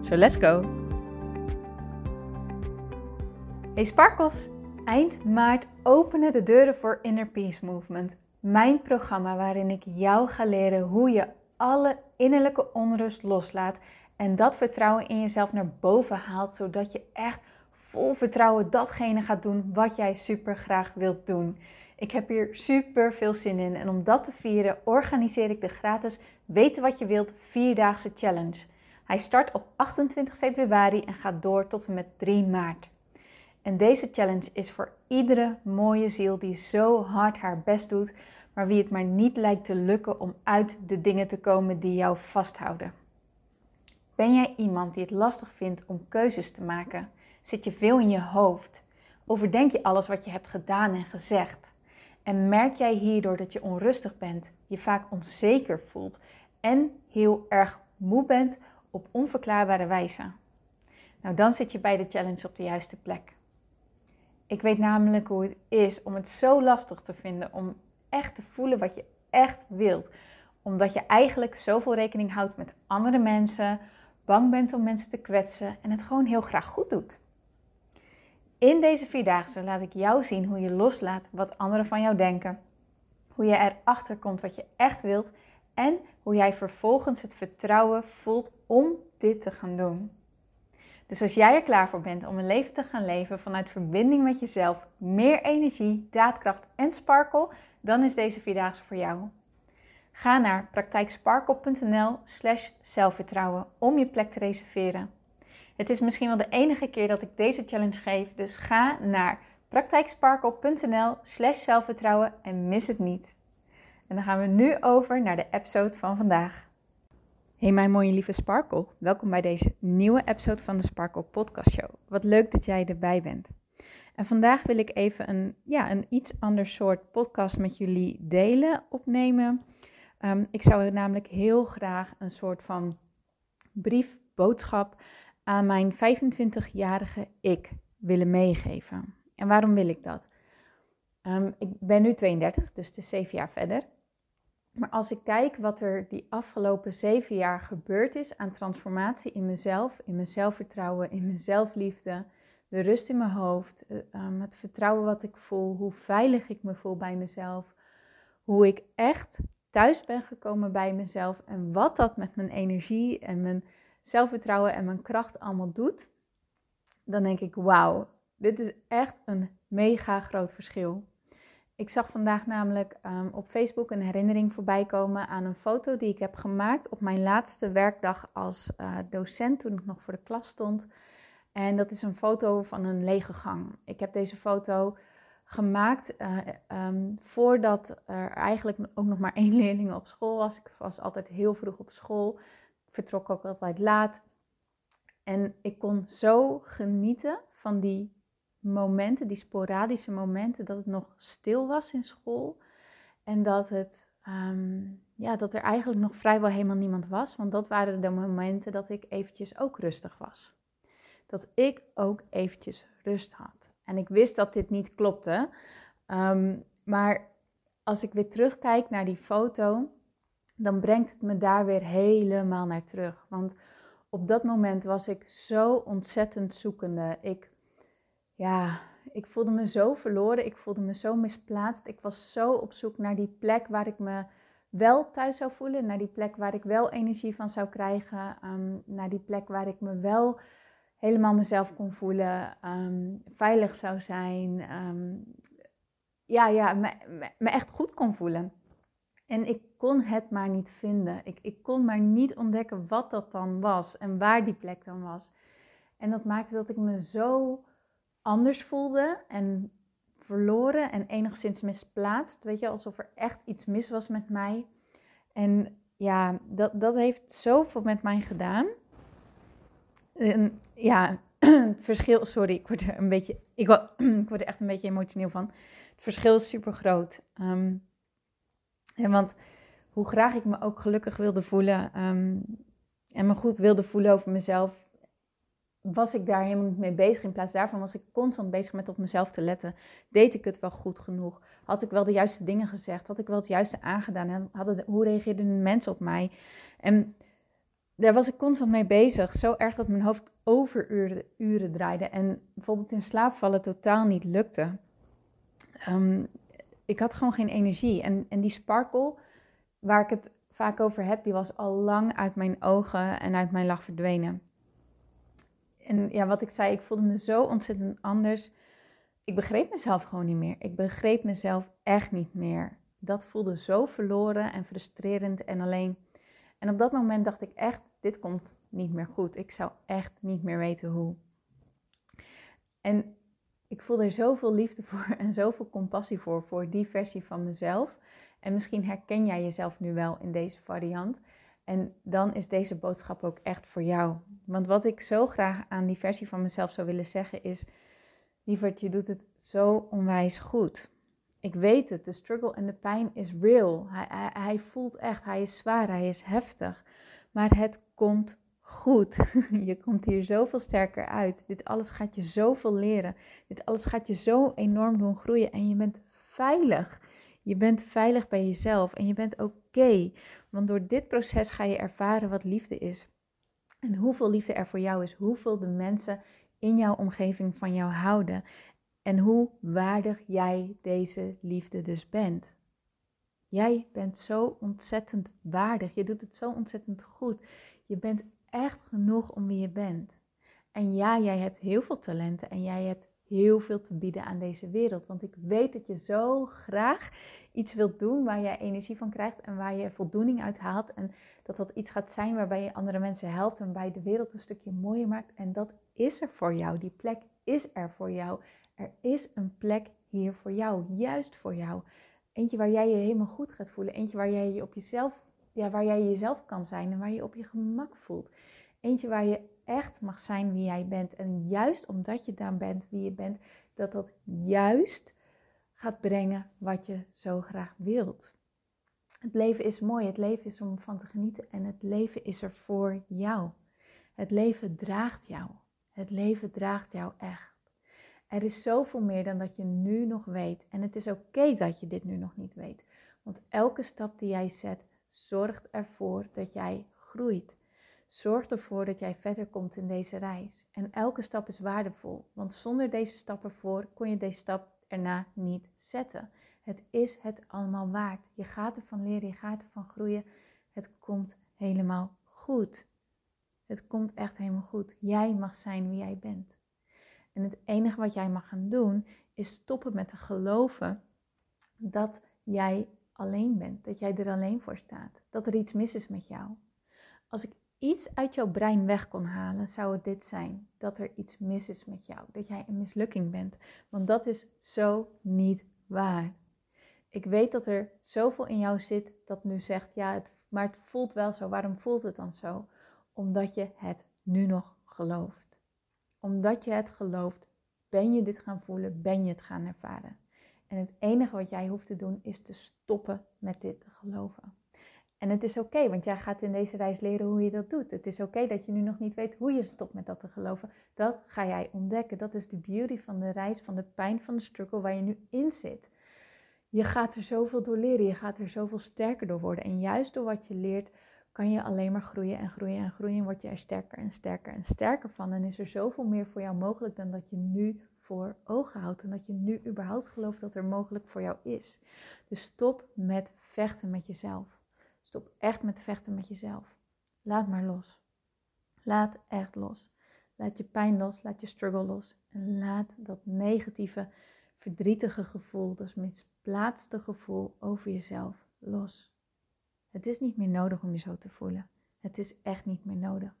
So let's go! Hey Sparkles! Eind maart openen de deuren voor Inner Peace Movement. Mijn programma waarin ik jou ga leren hoe je alle innerlijke onrust loslaat en dat vertrouwen in jezelf naar boven haalt, zodat je echt vol vertrouwen datgene gaat doen wat jij super graag wilt doen. Ik heb hier super veel zin in en om dat te vieren organiseer ik de gratis Weten wat je wilt vierdaagse challenge. Hij start op 28 februari en gaat door tot en met 3 maart. En deze challenge is voor iedere mooie ziel die zo hard haar best doet, maar wie het maar niet lijkt te lukken om uit de dingen te komen die jou vasthouden. Ben jij iemand die het lastig vindt om keuzes te maken? Zit je veel in je hoofd? Overdenk je alles wat je hebt gedaan en gezegd? En merk jij hierdoor dat je onrustig bent, je vaak onzeker voelt en heel erg moe bent op onverklaarbare wijze? Nou, dan zit je bij de challenge op de juiste plek. Ik weet namelijk hoe het is om het zo lastig te vinden om echt te voelen wat je echt wilt. Omdat je eigenlijk zoveel rekening houdt met andere mensen, bang bent om mensen te kwetsen en het gewoon heel graag goed doet. In deze vierdaagse laat ik jou zien hoe je loslaat wat anderen van jou denken, hoe je erachter komt wat je echt wilt en hoe jij vervolgens het vertrouwen voelt om dit te gaan doen. Dus als jij er klaar voor bent om een leven te gaan leven vanuit verbinding met jezelf, meer energie, daadkracht en sparkle, dan is deze vierdaagse voor jou. Ga naar praktijksparkle.nl slash zelfvertrouwen om je plek te reserveren. Het is misschien wel de enige keer dat ik deze challenge geef, dus ga naar praktijksparkle.nl slash zelfvertrouwen en mis het niet. En dan gaan we nu over naar de episode van vandaag. Hey mijn mooie lieve Sparkle, welkom bij deze nieuwe episode van de Sparkle Podcast Show. Wat leuk dat jij erbij bent. En vandaag wil ik even een, ja, een iets ander soort podcast met jullie delen, opnemen. Um, ik zou namelijk heel graag een soort van brief, boodschap aan mijn 25-jarige ik willen meegeven. En waarom wil ik dat? Um, ik ben nu 32, dus het is zeven jaar verder. Maar als ik kijk wat er die afgelopen zeven jaar gebeurd is aan transformatie in mezelf, in mijn zelfvertrouwen, in mijn zelfliefde, de rust in mijn hoofd, um, het vertrouwen wat ik voel, hoe veilig ik me voel bij mezelf, hoe ik echt thuis ben gekomen bij mezelf en wat dat met mijn energie en mijn zelfvertrouwen en mijn kracht allemaal doet, dan denk ik, wauw, dit is echt een mega groot verschil. Ik zag vandaag namelijk um, op Facebook een herinnering voorbij komen aan een foto die ik heb gemaakt op mijn laatste werkdag als uh, docent toen ik nog voor de klas stond. En dat is een foto van een lege gang. Ik heb deze foto gemaakt uh, um, voordat er eigenlijk ook nog maar één leerling op school was. Ik was altijd heel vroeg op school. Ik vertrok ook altijd laat. En ik kon zo genieten van die momenten, die sporadische momenten, dat het nog stil was in school. En dat, het, um, ja, dat er eigenlijk nog vrijwel helemaal niemand was. Want dat waren de momenten dat ik eventjes ook rustig was. Dat ik ook eventjes rust had. En ik wist dat dit niet klopte. Um, maar als ik weer terugkijk naar die foto, dan brengt het me daar weer helemaal naar terug. Want op dat moment was ik zo ontzettend zoekende. Ik ja, ik voelde me zo verloren. Ik voelde me zo misplaatst. Ik was zo op zoek naar die plek waar ik me wel thuis zou voelen. Naar die plek waar ik wel energie van zou krijgen. Um, naar die plek waar ik me wel helemaal mezelf kon voelen. Um, veilig zou zijn. Um, ja, ja me, me, me, echt goed kon voelen. En ik kon het maar niet vinden. Ik, ik kon maar niet ontdekken wat dat dan was en waar die plek dan was. En dat maakte dat ik me zo anders voelde en verloren en enigszins misplaatst. Weet je, alsof er echt iets mis was met mij. En ja, dat, dat heeft zoveel met mij gedaan. ja, het verschil, sorry, ik word er een beetje, ik, word er echt een beetje emotioneel van. Het verschil is super groot. Ehm, en want hoe graag ik me ook gelukkig wilde voelen ehm, en me goed wilde voelen over mezelf, was ik daar helemaal niet mee bezig. In plaats daarvan was ik constant bezig met op mezelf te letten. Deed ik het wel goed genoeg? Had ik wel de juiste dingen gezegd? Had ik wel het juiste aangedaan? Hoe reageerden de mensen op mij? En daar was ik constant mee bezig. Zo erg dat mijn hoofd overuren uren draaide. En bijvoorbeeld in slaap vallen totaal niet lukte. Ehm, ik had gewoon geen energie. En, en die sparkle, waar ik het vaak over heb, die was al lang uit mijn ogen en uit mijn lach verdwenen. En ja, wat ik zei, ik voelde me zo ontzettend anders. Ik begreep mezelf gewoon niet meer. Ik begreep mezelf echt niet meer. Dat voelde zo verloren en frustrerend en alleen. En op dat moment dacht ik echt, dit komt niet meer goed. Ik zou echt niet meer weten hoe. En ik voelde er zoveel liefde voor en zoveel compassie voor, voor die versie van mezelf. En misschien herken jij jezelf nu wel in deze variant. En dan is deze boodschap ook echt voor jou. Want wat ik zo graag aan die versie van mezelf zou willen zeggen is: lieverd, je doet het zo onwijs goed. Ik weet het, de struggle en de pijn is real. Hij, hij, hij voelt echt, hij is zwaar, hij is heftig. Maar het komt goed. Je komt hier zoveel sterker uit. Dit alles gaat je zoveel leren. Dit alles gaat je zo enorm doen groeien. En je bent veilig. Je bent veilig bij jezelf en je bent oké. want door dit proces ga je ervaren wat liefde is. En hoeveel liefde er voor jou is. Hoeveel de mensen in jouw omgeving van jou houden. En hoe waardig jij deze liefde dus bent. Jij bent zo ontzettend waardig. Je doet het zo ontzettend goed. Je bent echt genoeg om wie je bent. En ja, jij hebt heel veel talenten en jij hebt heel veel te bieden aan deze wereld. Want ik weet dat je zo graag iets wilt doen waar je energie van krijgt en waar je voldoening uit haalt. En dat dat iets gaat zijn waarbij je andere mensen helpt en waarbij de wereld een stukje mooier maakt. En dat is er voor jou. Die plek is er voor jou. Er is een plek hier voor jou, juist voor jou. Eentje waar jij je helemaal goed gaat voelen. Eentje waar jij je op jezelf, ja, waar jij jezelf kan zijn en waar je op je gemak voelt. Eentje waar je echt mag zijn wie jij bent. En juist omdat je dan bent wie je bent, dat dat juist gaat brengen wat je zo graag wilt. Het leven is mooi, het leven is om van te genieten en het leven is er voor jou. Het leven draagt jou. Het leven draagt jou echt. Er is zoveel meer dan dat je nu nog weet. En het is oké dat je dit nu nog niet weet. Want elke stap die jij zet, zorgt ervoor dat jij groeit. Zorg ervoor dat jij verder komt in deze reis. En elke stap is waardevol. Want zonder deze stap ervoor kon je deze stap erna niet zetten. Het is het allemaal waard. Je gaat ervan leren, je gaat ervan groeien. Het komt helemaal goed. Het komt echt helemaal goed. Jij mag zijn wie jij bent. En het enige wat jij mag gaan doen is stoppen met te geloven dat jij alleen bent, dat jij er alleen voor staat, dat er iets mis is met jou. Als ik iets uit jouw brein weg kon halen, zou het dit zijn: dat er iets mis is met jou, dat jij een mislukking bent. Want dat is zo niet waar. Ik weet dat er zoveel in jou zit dat nu zegt: ja, het, maar het voelt wel zo. Waarom voelt het dan zo? Omdat je het nu nog gelooft omdat je het gelooft, ben je dit gaan voelen, ben je het gaan ervaren. En het enige wat jij hoeft te doen is te stoppen met dit te geloven. En het is oké, want jij gaat in deze reis leren hoe je dat doet. Het is oké dat je nu nog niet weet hoe je stopt met dat te geloven. Dat ga jij ontdekken. Dat is de beauty van de reis, van de pijn, van de struggle waar je nu in zit. Je gaat er zoveel door leren, je gaat er zoveel sterker door worden. En juist door wat je leert, kan je alleen maar groeien en groeien en groeien. En word je er sterker en sterker en sterker van. En is er zoveel meer voor jou mogelijk dan dat je nu voor ogen houdt. En dat je nu überhaupt gelooft dat er mogelijk voor jou is. Dus stop met vechten met jezelf. Stop echt met vechten met jezelf. Laat maar los. Laat echt los. Laat je pijn los, laat je struggle los. En laat dat negatieve, verdrietige gevoel, dat misplaatste gevoel over jezelf los. Het is niet meer nodig om je zo te voelen. Het is echt niet meer nodig.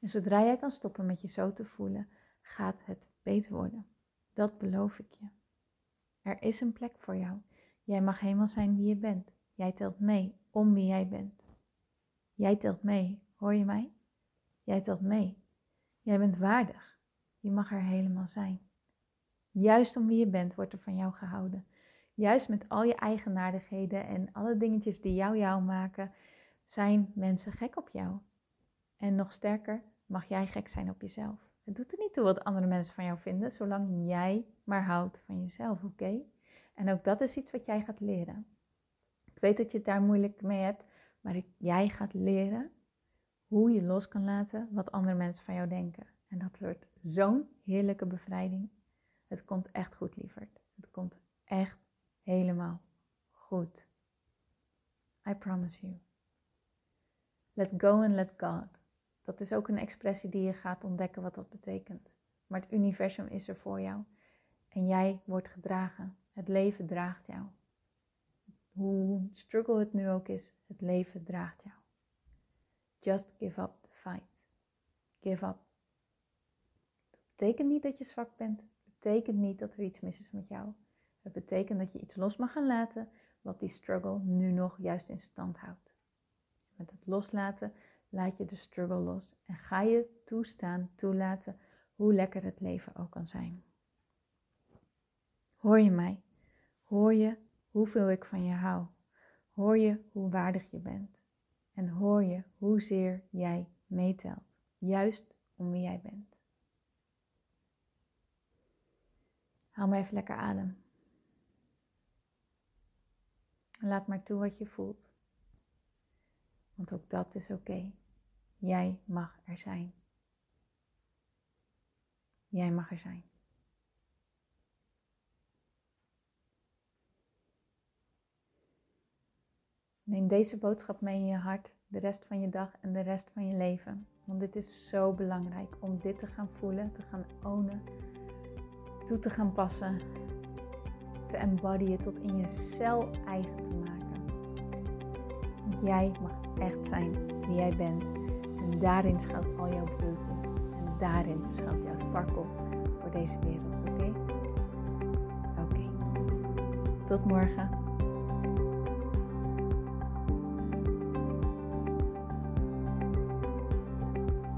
En zodra jij kan stoppen met je zo te voelen, gaat het beter worden. Dat beloof ik je. Er is een plek voor jou. Jij mag helemaal zijn wie je bent. Jij telt mee om wie jij bent. Jij telt mee. Hoor je mij? Jij telt mee. Jij bent waardig. Je mag er helemaal zijn. Juist om wie je bent wordt er van jou gehouden. Juist met al je eigenaardigheden en alle dingetjes die jou jou maken, zijn mensen gek op jou. En nog sterker, mag jij gek zijn op jezelf. Het doet er niet toe wat andere mensen van jou vinden, zolang jij maar houdt van jezelf, oké? En ook dat is iets wat jij gaat leren. Ik weet dat je het daar moeilijk mee hebt, maar jij gaat leren hoe je los kan laten wat andere mensen van jou denken. En dat wordt zo'n heerlijke bevrijding. Het komt echt goed, lieverd. Het komt echt helemaal goed. I promise you. Let go and let God. Dat is ook een expressie die je gaat ontdekken wat dat betekent. Maar het universum is er voor jou. En jij wordt gedragen. Het leven draagt jou. Hoe struggle het nu ook is, het leven draagt jou. Just give up the fight. Give up. Dat betekent niet dat je zwak bent. Het betekent niet dat er iets mis is met jou. Het betekent dat je iets los mag gaan laten wat die struggle nu nog juist in stand houdt. Met het loslaten laat je de struggle los en ga je toestaan, toelaten hoe lekker het leven ook kan zijn. Hoor je mij? Hoor je hoeveel ik van je hou? Hoor je hoe waardig je bent? En hoor je hoezeer jij meetelt, juist om wie jij bent? Haal maar even lekker adem. En laat maar toe wat je voelt. Want ook dat is oké. Jij mag er zijn. Jij mag er zijn. Neem deze boodschap mee in je hart, de rest van je dag en de rest van je leven. Want dit is zo belangrijk om dit te gaan voelen, te gaan ownen, toe te gaan passen, te embodyen, tot in je cel eigen te maken. Jij mag echt zijn wie jij bent. En daarin schuilt al jouw beauty. En daarin schuilt jouw sparkle voor deze wereld, oké? Oké. Tot morgen.